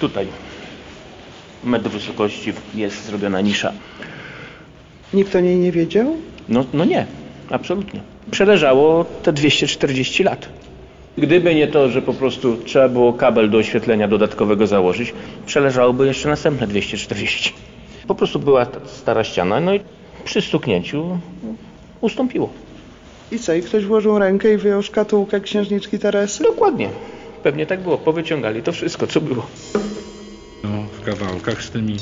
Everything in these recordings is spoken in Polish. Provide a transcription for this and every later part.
Tutaj metr wysokości jest zrobiona nisza. Nikt o niej nie wiedział? No, no nie, absolutnie. Przeleżało te 240 lat. Gdyby nie to, że po prostu trzeba było kabel do oświetlenia dodatkowego założyć, przeleżałoby jeszcze następne 240. Po prostu była ta stara ściana, no i przy stuknięciu ustąpiło. I co, i ktoś włożył rękę i wyjął szkatułkę księżniczki Teresy? Dokładnie. Pewnie tak było. Powyciągali to wszystko, co było. Kawałkach z tymi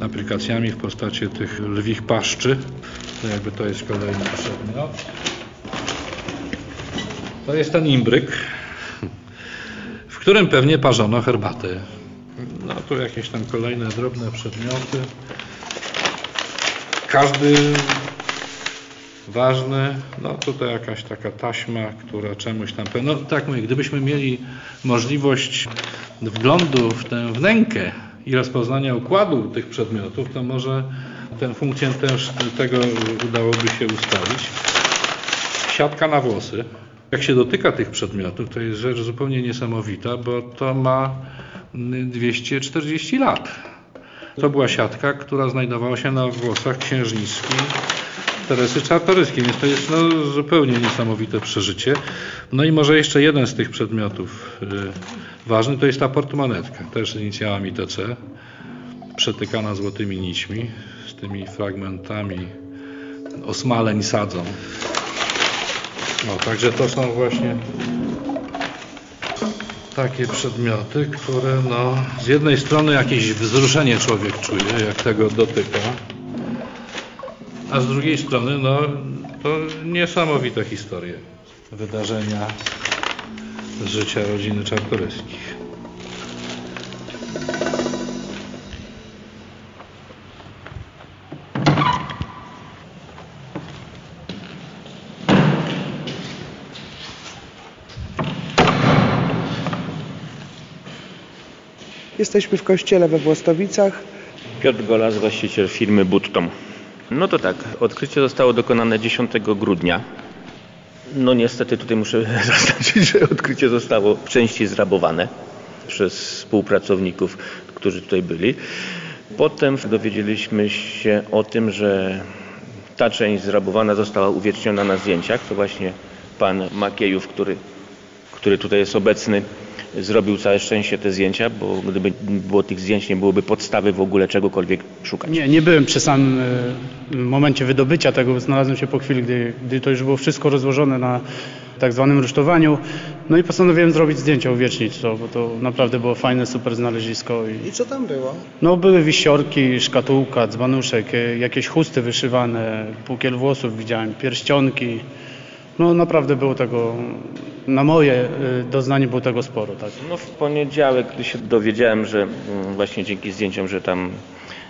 aplikacjami w postaci tych lwich paszczy. To jakby to jest kolejny przedmiot. To jest ten imbryk, w którym pewnie parzono herbatę. No tu jakieś tam kolejne drobne przedmioty. Każdy ważny, no tutaj jakaś taka taśma, która czemuś tam, no tak mówię, gdybyśmy mieli możliwość wglądu w tę wnękę i rozpoznania układu tych przedmiotów, to może tę funkcję też tego udałoby się ustalić. Siatka na włosy. Jak się dotyka tych przedmiotów, to jest rzecz zupełnie niesamowita, bo to ma 240 lat. To była siatka, która znajdowała się na włosach księżniczki Teresy Czartoryskiej, więc to jest no, zupełnie niesamowite przeżycie. No i może jeszcze jeden z tych przedmiotów y, ważny to jest ta portmonetka, też z inicjałami TC, przetykana złotymi nićmi, z tymi fragmentami osmaleń sadzą. No, także to są właśnie takie przedmioty, które no, z jednej strony jakieś wzruszenie człowiek czuje, jak tego dotyka, a z drugiej strony no, to niesamowite historie, wydarzenia z życia rodziny Czartoryskich. Jesteśmy w kościele we Włostowicach. Piotr Golas, właściciel firmy Buttom. No to tak, odkrycie zostało dokonane 10 grudnia. No niestety tutaj muszę zaznaczyć, że odkrycie zostało w części zrabowane przez współpracowników, którzy tutaj byli. Potem dowiedzieliśmy się o tym, że ta część zrabowana została uwieczniona na zdjęciach. To właśnie pan Makiejów, który, który tutaj jest obecny, zrobił całe szczęście te zdjęcia, bo gdyby nie było tych zdjęć, nie byłoby podstawy w ogóle czegokolwiek szukać. Nie, nie byłem przy samym e, momencie wydobycia tego, znalazłem się po chwili, gdy, gdy to już było wszystko rozłożone na tak zwanym rusztowaniu. No i postanowiłem zrobić zdjęcia, uwiecznić to, bo to naprawdę było fajne, super znalezisko. I, I co tam było? no były wisiorki, szkatułka, dzbanuszek, e, jakieś chusty wyszywane, pukiel włosów widziałem, pierścionki. No naprawdę było tego, na moje e, doznanie było tego sporo, tak. No w poniedziałek, gdy się dowiedziałem, że mm, właśnie dzięki zdjęciom, że tam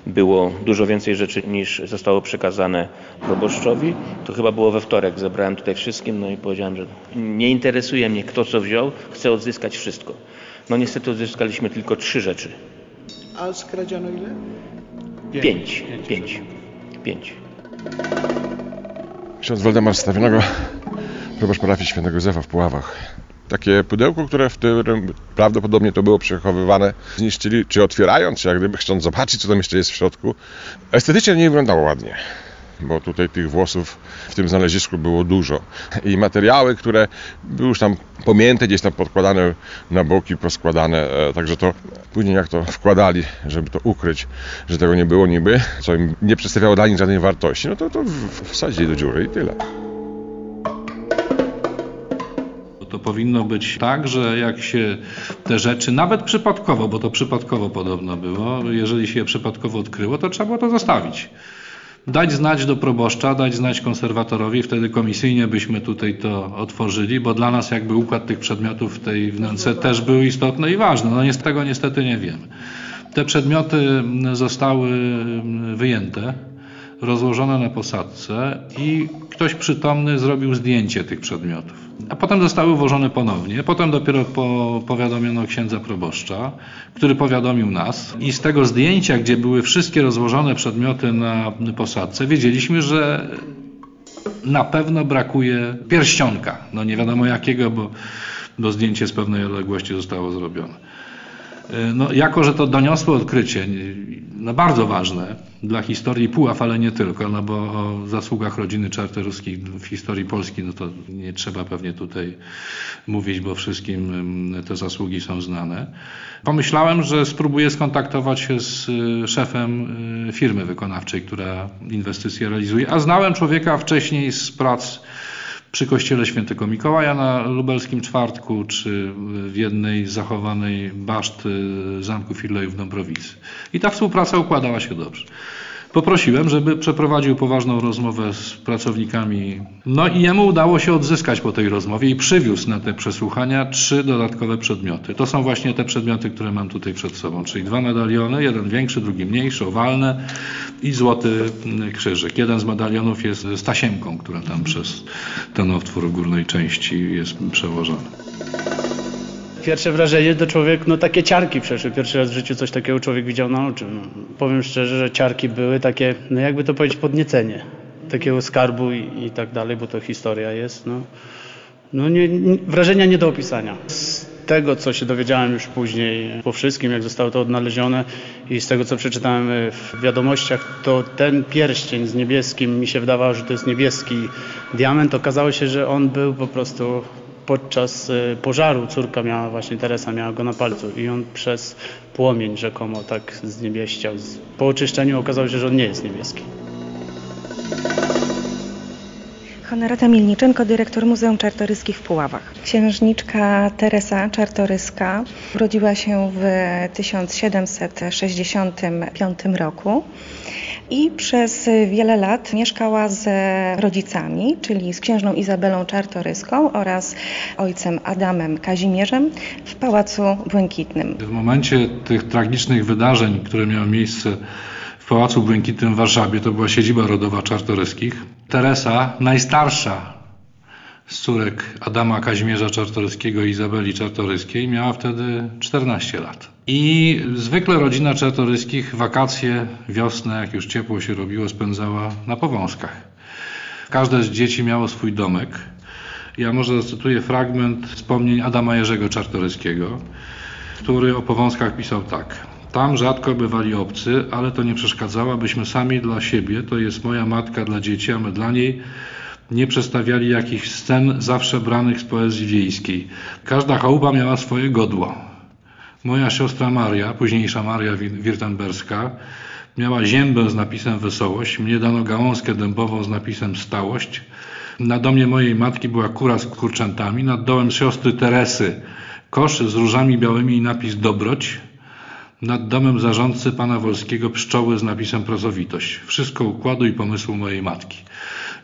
było dużo więcej rzeczy niż zostało przekazane proboszczowi, to chyba było we wtorek. Zebrałem tutaj wszystkim, no i powiedziałem, że nie interesuje mnie kto co wziął, chcę odzyskać wszystko. No niestety odzyskaliśmy tylko trzy rzeczy. A skradziono ile? Pięć. Pięć. Pięć. Ksiądz Waldemar Stawionego, proboszcz parafii świętego Józefa w Puławach. Takie pudełko, które w którym prawdopodobnie to było przechowywane, zniszczyli, czy otwierając, czy jak gdyby chcąc zobaczyć, co tam jeszcze jest w środku. Estetycznie nie wyglądało ładnie, bo tutaj tych włosów w tym znalezisku było dużo. I materiały, które były już tam pomięte, gdzieś tam podkładane na boki, poskładane, e, także to później jak to wkładali, żeby to ukryć, że tego nie było niby, co im nie przedstawiało dla nich żadnej wartości, no to to wsadzili do dziury i tyle. To powinno być tak, że jak się te rzeczy, nawet przypadkowo, bo to przypadkowo podobno było, jeżeli się je przypadkowo odkryło, to trzeba było to zostawić. Dać znać do proboszcza, dać znać konserwatorowi, wtedy komisyjnie byśmy tutaj to otworzyli, bo dla nas jakby układ tych przedmiotów w tej wnęce też był istotny i ważny. No niestety tego niestety nie wiemy. Te przedmioty zostały mm, wyjęte, rozłożone na posadzce i ktoś przytomny zrobił zdjęcie tych przedmiotów. A potem zostały ułożone ponownie. Potem dopiero po, powiadomiono księdza proboszcza, który powiadomił nas. I z tego zdjęcia, gdzie były wszystkie rozłożone przedmioty na posadzce, wiedzieliśmy, że na pewno brakuje pierścionka. No nie wiadomo jakiego, bo, bo zdjęcie z pewnej odległości zostało zrobione. No, jako, że to doniosłe odkrycie, no bardzo ważne dla historii Puław, ale nie tylko, no bo o zasługach rodziny Czartoryskich w historii Polski, no to nie trzeba pewnie tutaj mówić, bo wszystkim te zasługi są znane. Pomyślałem, że spróbuję skontaktować się z y, szefem y, firmy wykonawczej, która inwestycje realizuje, a znałem człowieka wcześniej z prac przy kościele świętego Mikołaja na lubelskim czwartku, czy w jednej zachowanej baszty Zamku Firlej w Dąbrowicy. I ta współpraca układała się dobrze. Poprosiłem, żeby przeprowadził poważną rozmowę z pracownikami. No i jemu udało się odzyskać po tej rozmowie i przywiózł na te przesłuchania trzy dodatkowe przedmioty. To są właśnie te przedmioty, które mam tutaj przed sobą, czyli dwa medaliony, jeden większy, drugi mniejszy, owalne i złoty krzyżyk. Jeden z medalionów jest z tasiemką, która tam przez ten otwór górnej części jest przełożona. Pierwsze wrażenie to człowiek, no takie ciarki przeszły. Pierwszy raz w życiu coś takiego człowiek widział na oczy. No, powiem szczerze, że ciarki były takie, no jakby to powiedzieć, podniecenie takiego skarbu i, i tak dalej, bo to historia jest. No, no nie, nie, wrażenia nie do opisania. Z tego, co się dowiedziałem już później po wszystkim, jak zostało to odnalezione i z tego, co przeczytałem w wiadomościach, to ten pierścień z niebieskim, mi się wydawało, że to jest niebieski diament. Okazało się, że on był po prostu podczas y, pożaru córka miała właśnie, Teresa miała go na palcu i on przez płomień rzekomo tak zniebieściał. Po oczyszczeniu okazało się, że on nie jest niebieski. Honorata Milniczenko, dyrektor Muzeum Czartoryskich w Puławach. Księżniczka Teresa Czartoryska urodziła się w 1765 roku i przez wiele lat mieszkała z rodzicami, czyli z księżną Izabelą Czartoryską oraz ojcem Adamem Kazimierzem w Pałacu Błękitnym. W momencie tych tragicznych wydarzeń, które miały miejsce w Pałacu Błękitnym w Warszawie, to była siedziba rodowa Czartoryskich, Teresa, najstarsza z córek Adama Kazimierza Czartoryskiego i Izabeli Czartoryskiej, miała wtedy 14 lat. I zwykle rodzina Czartoryskich wakacje, wiosnę, jak już ciepło się robiło, spędzała na Powązkach. Każde z dzieci miało swój domek. Ja może zacytuję fragment wspomnień Adama Jerzego Czartoryskiego, który o Powązkach pisał tak. Tam rzadko bywali obcy, ale to nie przeszkadzało, abyśmy sami dla siebie, to jest moja matka dla dzieci, a my dla niej, nie przedstawiali jakichś scen zawsze branych z poezji wiejskiej. Każda chałupa miała swoje godło. Moja siostra Maria, późniejsza Maria Wirtemberska, miała ziębę z napisem wesołość, mnie dano gałązkę dębową z napisem stałość. Na domie mojej matki była kura z kurczętami, nad dołem siostry Teresy kosz z różami białymi i napis dobroć. Nad domem zarządcy pana Wolskiego pszczoły z napisem pracowitość. Wszystko układu i pomysłu mojej matki.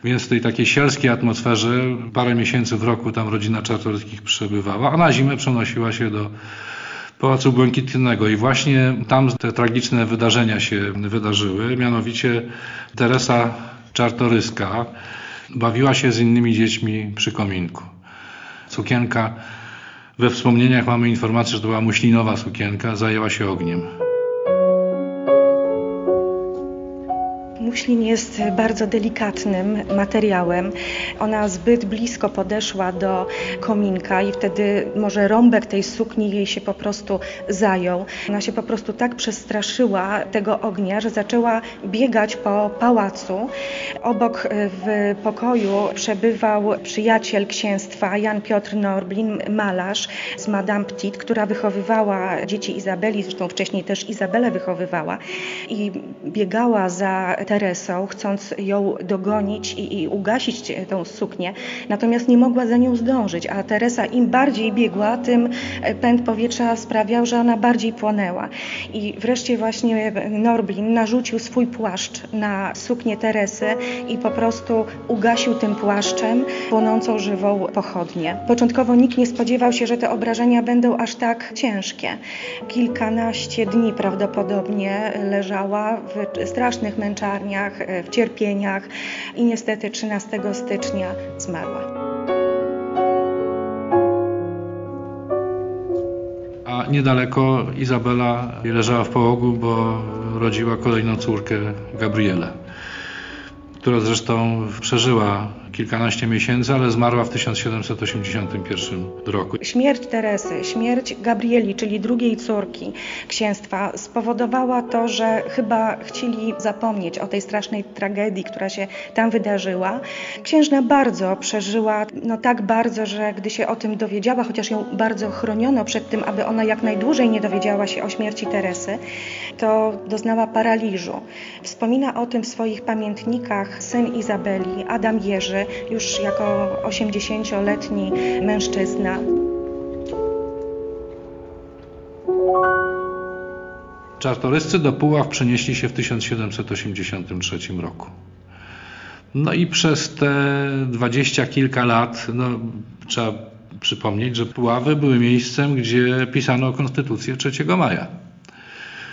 Więc w tej takiej sielskiej atmosferze parę miesięcy w roku tam rodzina Czartoryskich przebywała, a na zimę przenosiła się do Pałacu Błękitnego i właśnie tam te tragiczne wydarzenia się wydarzyły. Mianowicie Teresa Czartoryska bawiła się z innymi dziećmi przy kominku. Sukienka, we wspomnieniach mamy informację, że to była muślinowa sukienka, zajęła się ogniem. Muślin jest bardzo delikatnym materiałem. Ona zbyt blisko podeszła do kominka i wtedy może rąbek tej sukni jej się po prostu zajął. Ona się po prostu tak przestraszyła tego ognia, że zaczęła biegać po pałacu. Obok w pokoju przebywał przyjaciel księstwa Jan Piotr Norblin, malarz z Madame Petit, która wychowywała dzieci Izabeli, zresztą wcześniej też Izabelę wychowywała i biegała za Teresą, chcąc ją dogonić i, i ugasić tę suknię, natomiast nie mogła za nią zdążyć, a Teresa im bardziej biegła, tym pęd powietrza sprawiał, że ona bardziej płonęła. I wreszcie właśnie Norblin narzucił swój płaszcz na suknię Teresy i po prostu ugasił tym płaszczem płonącą żywą pochodnię. Początkowo nikt nie spodziewał się, że te obrażenia będą aż tak ciężkie. Kilkanaście dni prawdopodobnie leżała w strasznych męczarniach, w cierpieniach i niestety 13 stycznia zmarła. A niedaleko Izabela leżała w połogu, bo rodziła kolejną córkę, Gabrielę, która zresztą przeżyła kilkanaście miesięcy, ale zmarła w 1781 roku. Śmierć Teresy, śmierć Gabrieli, czyli drugiej córki księstwa, spowodowała to, że chyba chcieli zapomnieć o tej strasznej tragedii, która się tam wydarzyła. Księżna bardzo przeżyła, no tak bardzo, że gdy się o tym dowiedziała, chociaż ją bardzo chroniono przed tym, aby ona jak najdłużej nie dowiedziała się o śmierci Teresy, to doznała paraliżu. Wspomina o tym w swoich pamiętnikach syn Izabeli, Adam Jerzy, już jako 80-letni mężczyzna. Czartoryscy do Puław przenieśli się w 1783 roku. No i przez te dwadzieścia kilka lat, no, trzeba przypomnieć, że Puławy były miejscem, gdzie pisano konstytucję 3 maja.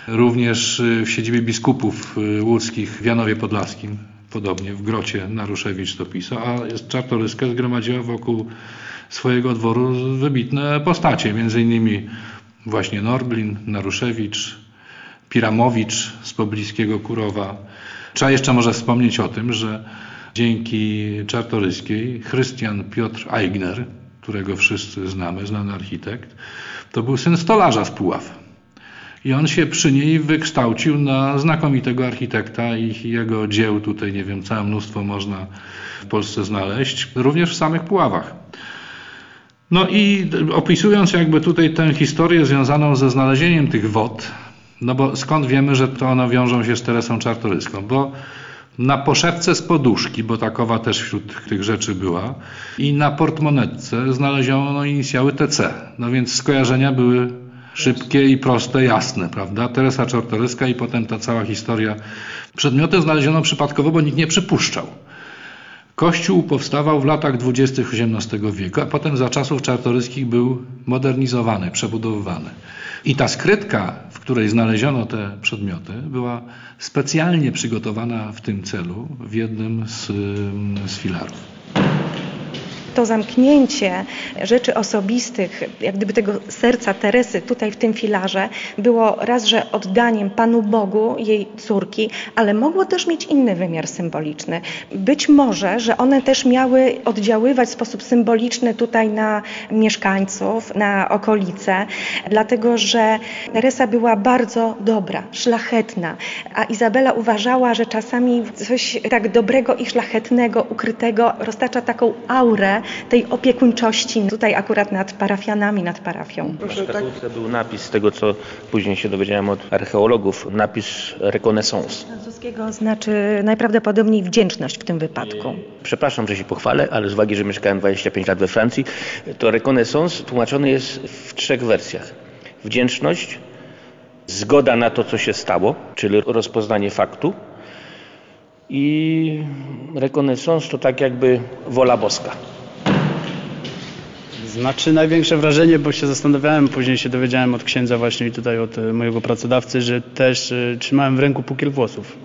Również w siedzibie biskupów łódzkich w Janowie Podlaskim, podobnie w Grocie Naruszewicz to pisał, a Czartoryskę zgromadziła wokół swojego dworu wybitne postacie, między innymi właśnie Norblin, Naruszewicz, Piramowicz z pobliskiego Kurowa. Trzeba jeszcze może wspomnieć o tym, że dzięki Czartoryskiej Chrystian Piotr Eigner, którego wszyscy znamy, znany architekt, to był syn stolarza z Puław. I on się przy niej wykształcił na znakomitego architekta i jego dzieł tutaj, nie wiem, całe mnóstwo można w Polsce znaleźć, również w samych Puławach. No i opisując jakby tutaj tę historię związaną ze znalezieniem tych wod, no bo skąd wiemy, że to one wiążą się z Teresą Czartoryską? Bo na poszewce z poduszki, bo takowa też wśród tych rzeczy była, i na portmonetce znaleziono inicjały TC. No więc skojarzenia były szybkie i proste, jasne, prawda? Teresa Czartoryska i potem ta cała historia. Przedmioty znaleziono przypadkowo, bo nikt nie przypuszczał. Kościół powstawał w latach dwudziestych XVIII wieku, a potem za czasów czartoryskich był modernizowany, przebudowywany. I ta skrytka, w której znaleziono te przedmioty, była specjalnie przygotowana w tym celu w jednym z, z filarów to zamknięcie rzeczy osobistych, jak gdyby tego serca Teresy tutaj w tym filarze było raz, że oddaniem Panu Bogu jej córki, ale mogło też mieć inny wymiar symboliczny. Być może, że one też miały oddziaływać w sposób symboliczny tutaj na mieszkańców, na okolice, dlatego że Teresa była bardzo dobra, szlachetna, a Izabela uważała, że czasami coś tak dobrego i szlachetnego, ukrytego roztacza taką aurę, tej opiekuńczości tutaj akurat nad parafianami, nad parafią. W szkatułce był napis, z tego co później się dowiedziałem od archeologów, napis reconnaissance. Francuskiego znaczy najprawdopodobniej wdzięczność w tym wypadku. Przepraszam, że się pochwalę, ale z uwagi, że mieszkałem 25 lat we Francji, to reconnaissance tłumaczony jest w trzech wersjach. Wdzięczność, zgoda na to, co się stało, czyli rozpoznanie faktu, i reconnaissance to tak jakby wola boska. Znaczy największe wrażenie, bo się zastanawiałem, później się dowiedziałem od księdza właśnie i tutaj od e, mojego pracodawcy, że też y, trzymałem w ręku pukiel włosów.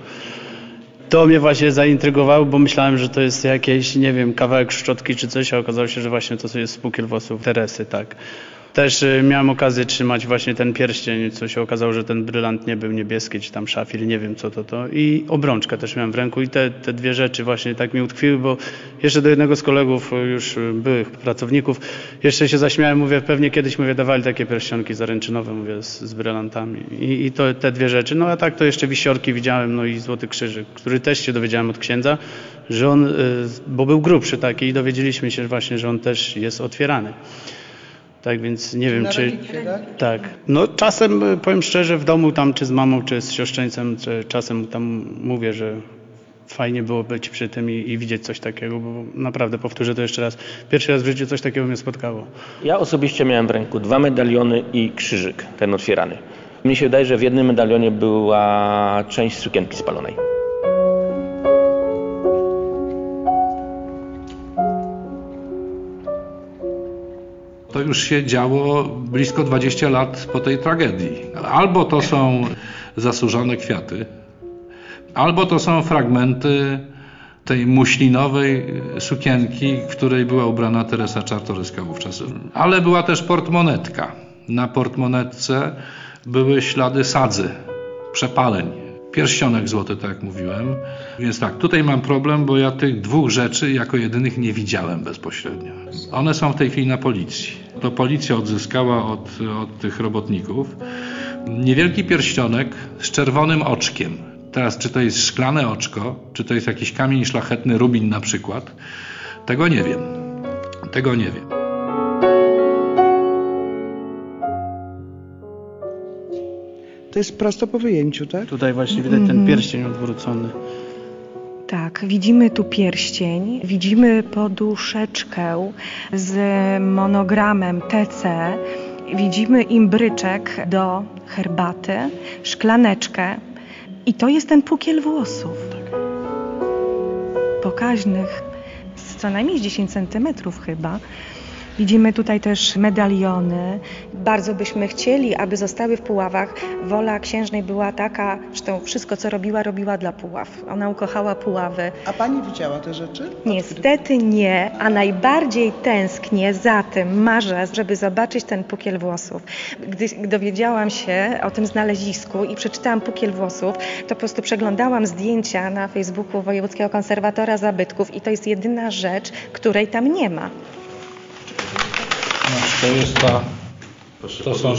To mnie właśnie zaintrygowało, bo myślałem, że to jest jakiś, nie wiem, kawałek szczotki czy coś, a okazało się, że właśnie to jest pukiel włosów Teresy, tak. Też y, miałem okazję trzymać właśnie ten pierścień, co się okazało, że ten brylant nie był niebieski, czy tam szafir, nie wiem co to to. I obrączkę też miałem w ręku i te, te dwie rzeczy właśnie tak mi utkwiły, bo jeszcze do jednego z kolegów, y, już y, byłych pracowników, jeszcze się zaśmiałem, mówię, pewnie kiedyś mówię, dawali takie pierścionki zaręczynowe, mówię, z, z brylantami. I, I to te dwie rzeczy. No a tak to jeszcze wisiorki widziałem, no i Złoty Krzyżyk, który też się dowiedziałem od księdza, że on, bo był grubszy taki i dowiedzieliśmy się właśnie, że on też jest otwierany. Tak więc nie wiem, czy. tak? tak. No czasem powiem szczerze, w domu tam, czy z mamą, czy z siostrzeńcem, czy czasem tam mówię, że fajnie było być przy tym i, i, widzieć coś takiego, bo naprawdę powtórzę to jeszcze raz. Pierwszy raz w życiu coś takiego mnie spotkało. Ja osobiście miałem w ręku dwa medaliony i krzyżyk, ten otwierany. Mnie się wydaje, że w jednym medalionie była część sukienki spalonej. To już się działo blisko 20 lat po tej tragedii. Albo to są zasłużone kwiaty, albo to są fragmenty tej muślinowej sukienki, w której była ubrana Teresa Czartoryska wówczas. Ale była też portmonetka. Na portmonetce były ślady sadzy, przepaleń. Pierścionek złoty, tak jak mówiłem. Więc tak, tutaj mam problem, bo ja tych dwóch rzeczy jako jedynych nie widziałem bezpośrednio. One są w tej chwili na policji. To policja odzyskała od, od tych robotników niewielki pierścionek z czerwonym oczkiem. Teraz, czy to jest szklane oczko, czy to jest jakiś kamień szlachetny, rubin na przykład, tego nie wiem. Tego nie wiem. To jest prosto po wyjęciu, tak? Tutaj właśnie widać ten pierścień odwrócony. Tak, widzimy tu pierścień, widzimy poduszeczkę z monogramem TC, widzimy imbryczek do herbaty, szklaneczkę i to jest ten pukiel włosów. Pokaźnych, z co najmniej z 10 centymetrów chyba. Widzimy tutaj też medaliony. Bardzo byśmy chcieli, aby zostały w Puławach. Wola księżnej była taka, zresztą wszystko co robiła, robiła dla Puław. Ona ukochała Puławy. A pani widziała te rzeczy? Niestety nie, a najbardziej tęsknię za tym, marzę, żeby zobaczyć ten pukiel włosów. Gdy dowiedziałam się o tym znalezisku i przeczytałam pukiel włosów, to po prostu przeglądałam zdjęcia na Facebooku Wojewódzkiego Konserwatora Zabytków i to jest jedyna rzecz, której tam nie ma. No, to jest ta, to są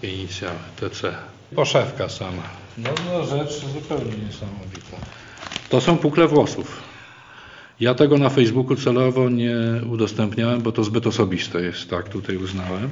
te inicjały, TC. Poszewka sama. No to rzecz zupełnie niesamowita. To są pukle włosów. Ja tego na Facebooku celowo nie udostępniałem, bo to zbyt osobiste jest, tak tutaj uznałem.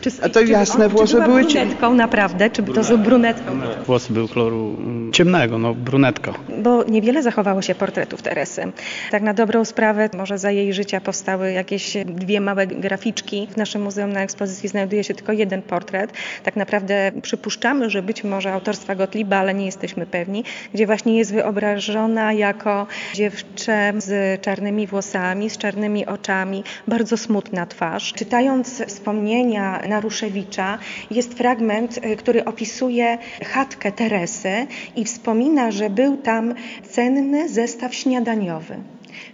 Czy, A to jasne czy włosy była były ci- brunetką naprawdę, czy to są brunetką? Włosy były koloru ciemnego, no brunetka. Bo niewiele zachowało się portretów Teresy. Tak na dobrą sprawę, może za jej życia powstały jakieś dwie małe graficzki. W naszym muzeum na ekspozycji znajduje się tylko jeden portret. Tak naprawdę przypuszczamy, że być może autorstwa Gottlieba, ale nie jesteśmy pewni, gdzie właśnie jest wyobrażona jako dziewczę z czarnymi włosami, z czarnymi oczami, bardzo smutna twarz. Czytając wspomnienia Naruszewicza, jest fragment, y, który opisuje chatkę Teresy i wspomina, że był tam cenny zestaw śniadaniowy.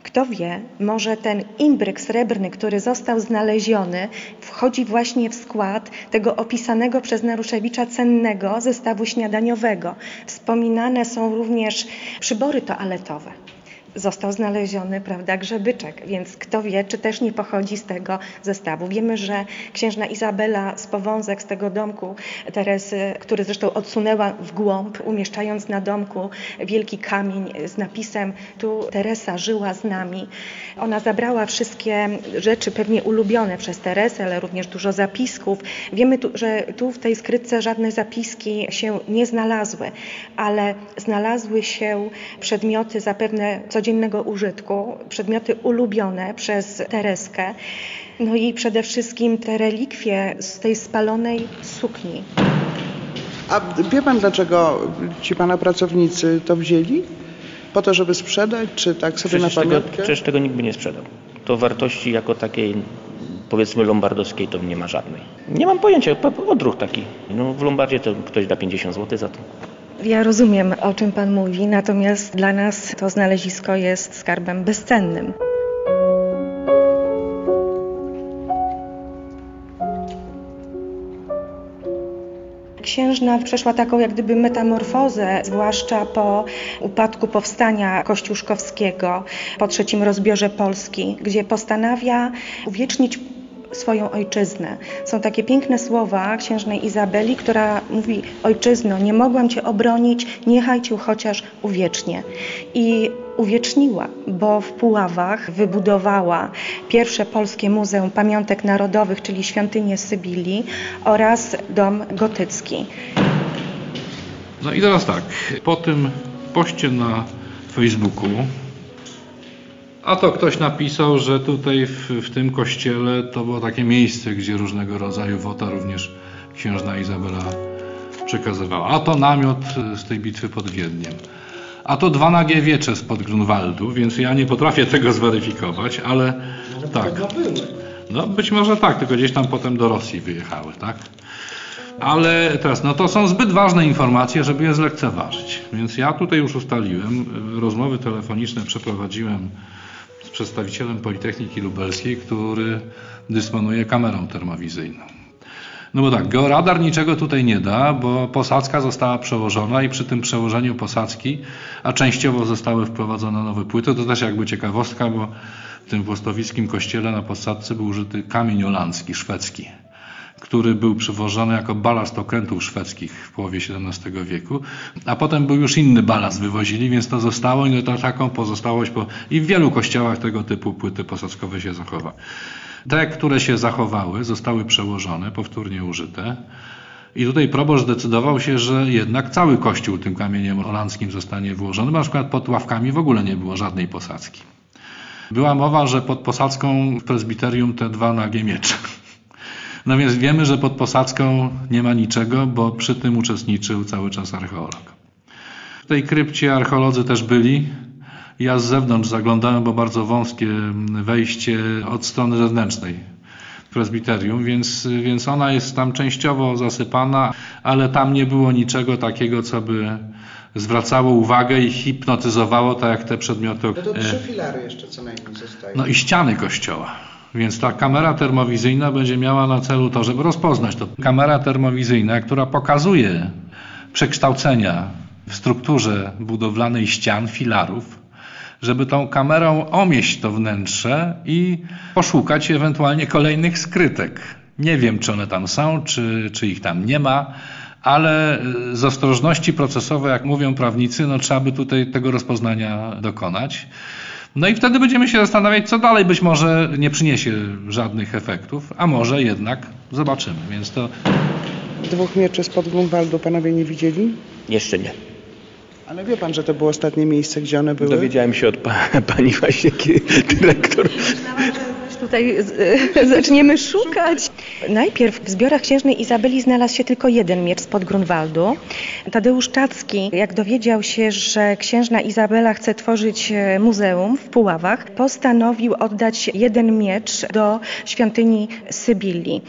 Kto wie, może ten imbryk srebrny, który został znaleziony, wchodzi właśnie w skład tego opisanego przez Naruszewicza cennego zestawu śniadaniowego. Wspominane są również przybory toaletowe został znaleziony, prawda, grzebyczek, więc kto wie, czy też nie pochodzi z tego zestawu. Wiemy, że księżna Izabela z Powązek, z tego domku Teresy, który zresztą odsunęła w głąb, umieszczając na domku wielki kamień z napisem tu Teresa żyła z nami. Ona zabrała wszystkie rzeczy pewnie ulubione przez Teresę, ale również dużo zapisków. Wiemy, tu, że tu w tej skrytce żadne zapiski się nie znalazły, ale znalazły się przedmioty zapewne codziennego użytku, przedmioty ulubione przez Tereskę. No i przede wszystkim te relikwie z tej spalonej sukni. A wie pan, dlaczego ci pana pracownicy to wzięli? Po to, żeby sprzedać, czy tak sobie Przecież na tego, pamiątkę? przecież tego nikt by nie sprzedał. To wartości jako takiej, powiedzmy lombardowskiej, to nie ma żadnej. Nie mam pojęcia, po- po- odruch taki. No, w Lombardzie to ktoś da 50 zł za to. Ja rozumiem, o czym Pan mówi, natomiast dla nas to znalezisko jest skarbem bezcennym. Księżna przeszła taką jak gdyby metamorfozę, zwłaszcza po upadku powstania kościuszkowskiego, po trzecim rozbiorze Polski, gdzie postanawia uwiecznić swoją ojczyznę. Są takie piękne słowa księżnej Izabeli, która mówi: Ojczyzno, nie mogłam cię obronić, niechaj cię chociaż uwiecznie. I uwieczniła, bo w Puławach wybudowała pierwsze polskie Muzeum Pamiątek Narodowych, czyli świątynię Sybilii oraz dom gotycki. No i teraz tak, po tym poście na Facebooku, a to ktoś napisał, że tutaj w, w tym kościele to było takie miejsce, gdzie różnego rodzaju wota również księżna Izabela przekazywała. A to namiot z tej bitwy pod Wiedniem. A to dwa nagie wiecze spod Grunwaldu, więc ja nie potrafię tego zweryfikować, ale tak. No być może tak, tylko gdzieś tam potem do Rosji wyjechały, tak? Ale teraz, no to są zbyt ważne informacje, żeby je zlekceważyć. Więc ja tutaj już ustaliłem, y, rozmowy telefoniczne przeprowadziłem przedstawicielem Politechniki Lubelskiej, który dysponuje kamerą termowizyjną. No bo tak, georadar niczego tutaj nie da, bo posadzka została przełożona i przy tym przełożeniu posadzki, a częściowo zostały wprowadzone nowe płyty, to też jakby ciekawostka, bo w tym włostowickim kościele na posadzce był użyty kamień olandzki, szwedzki który był przywożony jako balast okrętów szwedzkich w połowie XVII wieku, a potem był już inny balast wywozili, więc to zostało i no to taką pozostałość po... i w wielu kościołach tego typu płyty posadzkowe się zachowa. Te, które się zachowały, zostały przełożone, powtórnie użyte. I tutaj proboszcz zdecydował się, że jednak cały kościół tym kamieniem holandzkim zostanie włożony. Na przykład pod ławkami w ogóle nie było żadnej posadzki. Była mowa, że pod posadzką w prezbiterium te dwa nagie miecze. No więc wiemy, że pod posadzką nie ma niczego, bo przy tym uczestniczył cały czas archeolog. W tej krypcie archeolodzy też byli. Ja z zewnątrz zaglądałem, bo bardzo wąskie wejście od strony zewnętrznej prezbiterium, więc, więc ona jest tam częściowo zasypana, ale tam nie było niczego takiego, co by zwracało uwagę i hipnotyzowało, tak jak te przedmioty. No to trzy filary jeszcze co najmniej zostają. No i ściany kościoła. Więc ta kamera termowizyjna będzie miała na celu to, żeby rozpoznać to. Kamera termowizyjna, która pokazuje przekształcenia w strukturze budowlanej ścian, filarów, żeby tą kamerą omieść to wnętrze i poszukać ewentualnie kolejnych skrytek. Nie wiem, czy one tam są, czy, czy ich tam nie ma, ale z ostrożności procesowej, jak mówią prawnicy, no trzeba by tutaj tego rozpoznania dokonać. No i wtedy będziemy się zastanawiać, co dalej być może nie przyniesie żadnych efektów, a może jednak zobaczymy. Więc to. Dwóch mieczy spod Grunwaldu panowie nie widzieli? Jeszcze nie. Ale wie pan, że to było ostatnie miejsce, gdzie one były? Dowiedziałem się od pa, pani właśnie dyrektor. Tutaj zaczniemy szukać. Najpierw w zbiorach księżnej Izabeli znalazł się tylko jeden miecz spod Grunwaldu. Tadeusz Czacki, jak dowiedział się, że księżna Izabela chce tworzyć e, muzeum w Puławach, postanowił oddać jeden miecz do świątyni Sybilii.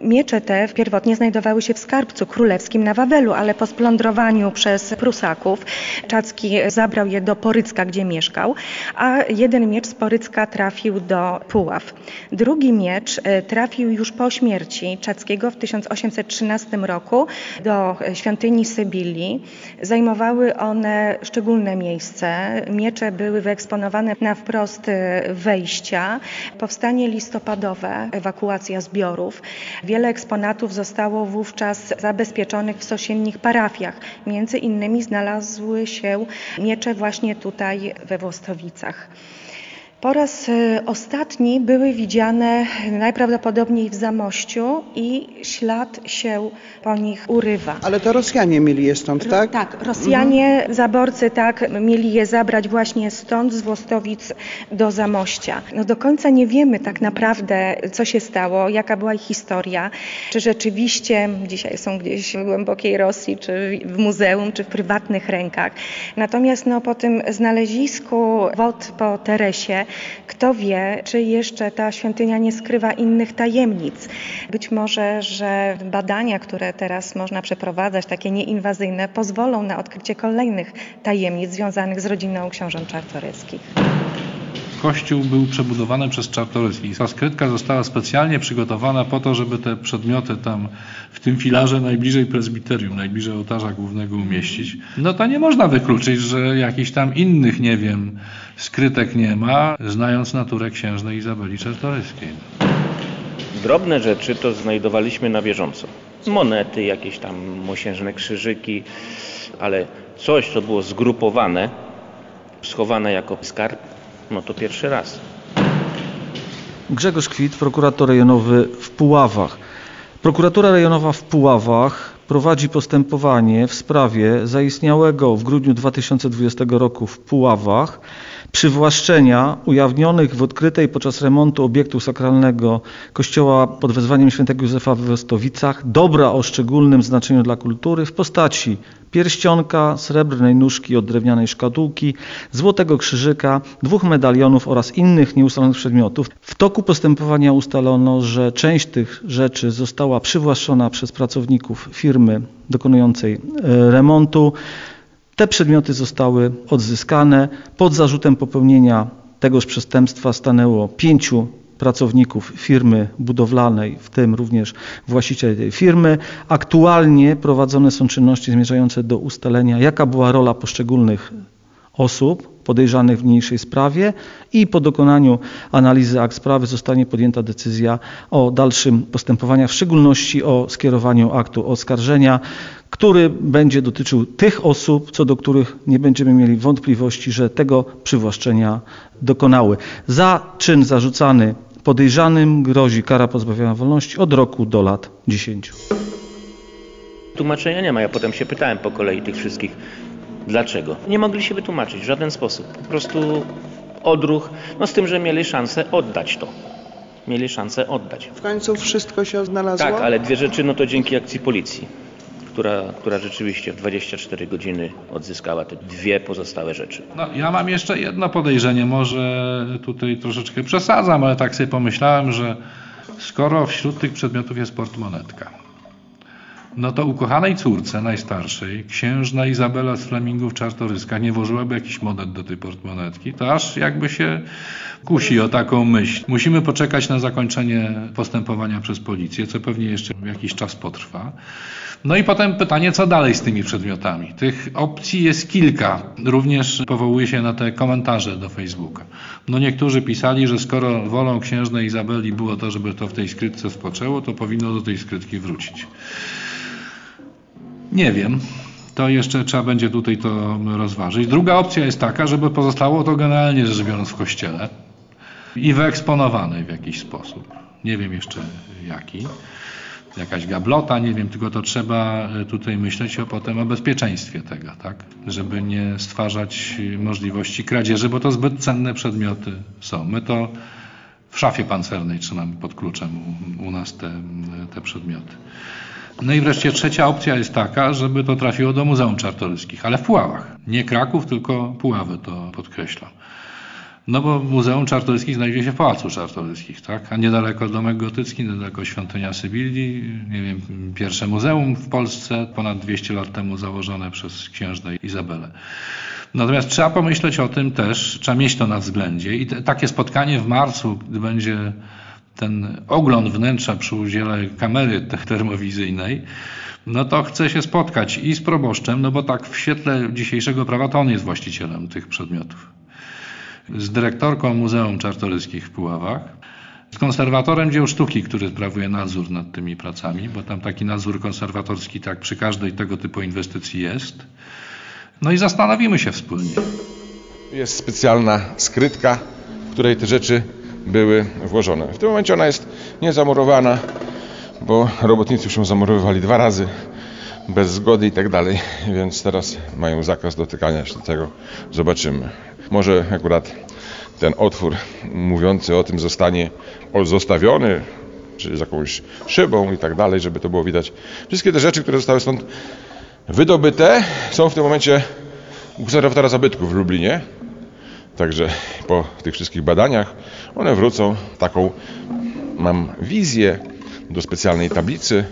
Miecze te pierwotnie znajdowały się w skarbcu królewskim na Wawelu, ale po splądrowaniu przez Prusaków Czacki zabrał je do Porycka, gdzie mieszkał, a jeden miecz z Porycka trafił do Puław. Drugi miecz e, trafił już po śmierci Czackiego w 1813 roku do świątyni Sybilii. Zajmowały one szczególne miejsce. Miecze były wyeksponowane na wprost e, wejścia. Powstanie listopadowe, ewakuacja zbiorów. Wiele eksponatów zostało wówczas zabezpieczonych w sosiennych parafiach. Między innymi znalazły się miecze właśnie tutaj we Włostowicach. Po raz e, ostatni były widziane najprawdopodobniej w Zamościu i ślad się po nich urywa. Ale to Rosjanie mieli je stąd, tak? Tak, Rosjanie, mhm. zaborcy tak, mieli je zabrać właśnie stąd, z Włostowic do Zamościa. No do końca nie wiemy tak naprawdę, co się stało, jaka była ich historia, czy rzeczywiście dzisiaj są gdzieś w głębokiej Rosji, czy w muzeum, czy w prywatnych rękach. Natomiast no, po tym znalezisku wod po Teresie kto wie, czy jeszcze ta świątynia nie skrywa innych tajemnic. Być może, że badania, które teraz można przeprowadzać, takie nieinwazyjne, pozwolą na odkrycie kolejnych tajemnic związanych z rodziną książąt czartoryskich. Kościół był przebudowany przez Czartoryskich. Ta skrytka została specjalnie przygotowana po to, żeby te przedmioty tam w tym filarze najbliżej prezbiterium, najbliżej ołtarza głównego umieścić. No to nie można wykluczyć, że jakichś tam innych, nie wiem, skrytek nie ma, znając naturę księżnej Izabeli Czartoryskiej. Drobne rzeczy to znajdowaliśmy na bieżąco. Monety, jakieś tam mosiężne krzyżyki, ale coś, co było zgrupowane, schowane jako skarb, no to pierwszy raz. Grzegorz Kwit, prokurator rejonowy w Puławach. Prokuratura rejonowa w Puławach prowadzi postępowanie w sprawie zaistniałego w grudniu 2020 roku w Puławach przywłaszczenia ujawnionych w odkrytej podczas remontu obiektu sakralnego kościoła pod wezwaniem świętego Józefa w Westowicach dobra o szczególnym znaczeniu dla kultury w postaci pierścionka, srebrnej nóżki od drewnianej szkatułki, złotego krzyżyka, dwóch medalionów oraz innych nieustalonych przedmiotów. W toku postępowania ustalono, że część tych rzeczy została przywłaszczona przez pracowników firmy dokonującej e, remontu. Te przedmioty zostały odzyskane. Pod zarzutem popełnienia tegoż przestępstwa stanęło pięciu pracowników firmy budowlanej, w tym również właściciel tej firmy. Aktualnie prowadzone są czynności zmierzające do ustalenia, jaka była rola poszczególnych osób podejrzanych w niniejszej sprawie i po dokonaniu analizy akt sprawy zostanie podjęta decyzja o dalszym postępowaniu, w szczególności o skierowaniu aktu oskarżenia, który będzie dotyczył tych osób, co do których nie będziemy mieli wątpliwości, że tego przywłaszczenia dokonały. Za czyn zarzucany podejrzanym grozi kara pozbawienia wolności od roku do lat 10. Tłumaczenia nie ma. Ja potem się pytałem po kolei tych wszystkich, dlaczego. Nie mogli się wytłumaczyć w żaden sposób. Po prostu odruch, no z tym, że mieli szansę oddać to. Mieli szansę oddać. W końcu wszystko się znalazło? Tak, ale dwie rzeczy, no to dzięki akcji policji, która, która rzeczywiście w 24 godziny odzyskała te dwie pozostałe rzeczy. No, ja mam jeszcze jedno podejrzenie, może tutaj troszeczkę przesadzam, ale tak sobie pomyślałem, że skoro wśród tych przedmiotów jest portmonetka, no to ukochanej córce najstarszej, księżna Izabela z Flemingów Czartoryska nie włożyłaby jakiś monet do tej portmonetki, to aż jakby się kusi o taką myśl. Musimy poczekać na zakończenie postępowania przez policję, co pewnie jeszcze jakiś czas potrwa. No i potem pytanie, co dalej z tymi przedmiotami. Tych opcji jest kilka. Również powołuje się na te komentarze do Facebooka. No niektórzy pisali, że skoro wolą księżnej Izabeli było to, żeby to w tej skrytce spoczęło, to powinno do tej skrytki wrócić. Nie wiem. To jeszcze trzeba będzie tutaj to rozważyć. Druga opcja jest taka, żeby pozostało to generalnie rzecz biorąc w kościele i wyeksponowane w jakiś sposób. Nie wiem jeszcze jaki. Jakaś gablota, nie wiem, tylko to trzeba tutaj myśleć o potem o bezpieczeństwie tego, tak? Żeby nie stwarzać możliwości kradzieży, bo to zbyt cenne przedmioty są. My to w szafie pancernej trzymamy pod kluczem u, u nas te, te przedmioty. No i wreszcie trzecia opcja jest taka, żeby to trafiło do Muzeum Czartoryskich, ale w Puławach. Nie Kraków, tylko Puławy to podkreślam. No bo Muzeum Czartoryskich znajduje się w Pałacu Czartoryskich, tak? A niedaleko domek gotycki, niedaleko świątynia Sybilii, nie wiem, pierwsze muzeum w Polsce, ponad 200 lat temu założone przez księżnę Izabelę. Natomiast trzeba pomyśleć o tym też, trzeba mieć to na względzie i te, takie spotkanie w marcu, gdy będzie ten ogląd wnętrza przy udziale kamery termowizyjnej, no to chce się spotkać i z proboszczem, no bo tak w świetle dzisiejszego prawa to on jest właścicielem tych przedmiotów. Z dyrektorką Muzeum Czartoryskich w Puławach, z konserwatorem dzieł sztuki, który sprawuje nadzór nad tymi pracami, bo tam taki nadzór konserwatorski tak przy każdej tego typu inwestycji jest. No i zastanowimy się wspólnie. Jest specjalna skrytka, w której te rzeczy były włożone. W tym momencie ona jest niezamurowana, bo robotnicy już ją zamurowywali dwa razy bez zgody i tak dalej, więc teraz mają zakaz dotykania się tego. Zobaczymy. Może akurat ten otwór mówiący o tym zostanie zostawiony, czy z jakąś szybą i tak dalej, żeby to było widać. Wszystkie te rzeczy, które zostały stąd wydobyte, są w tym momencie u konserwatora zabytków w Lublinie. Także po tych wszystkich badaniach one wrócą taką, mam wizję do specjalnej tablicy,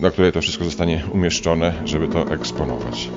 na której to wszystko zostanie umieszczone, żeby to eksponować.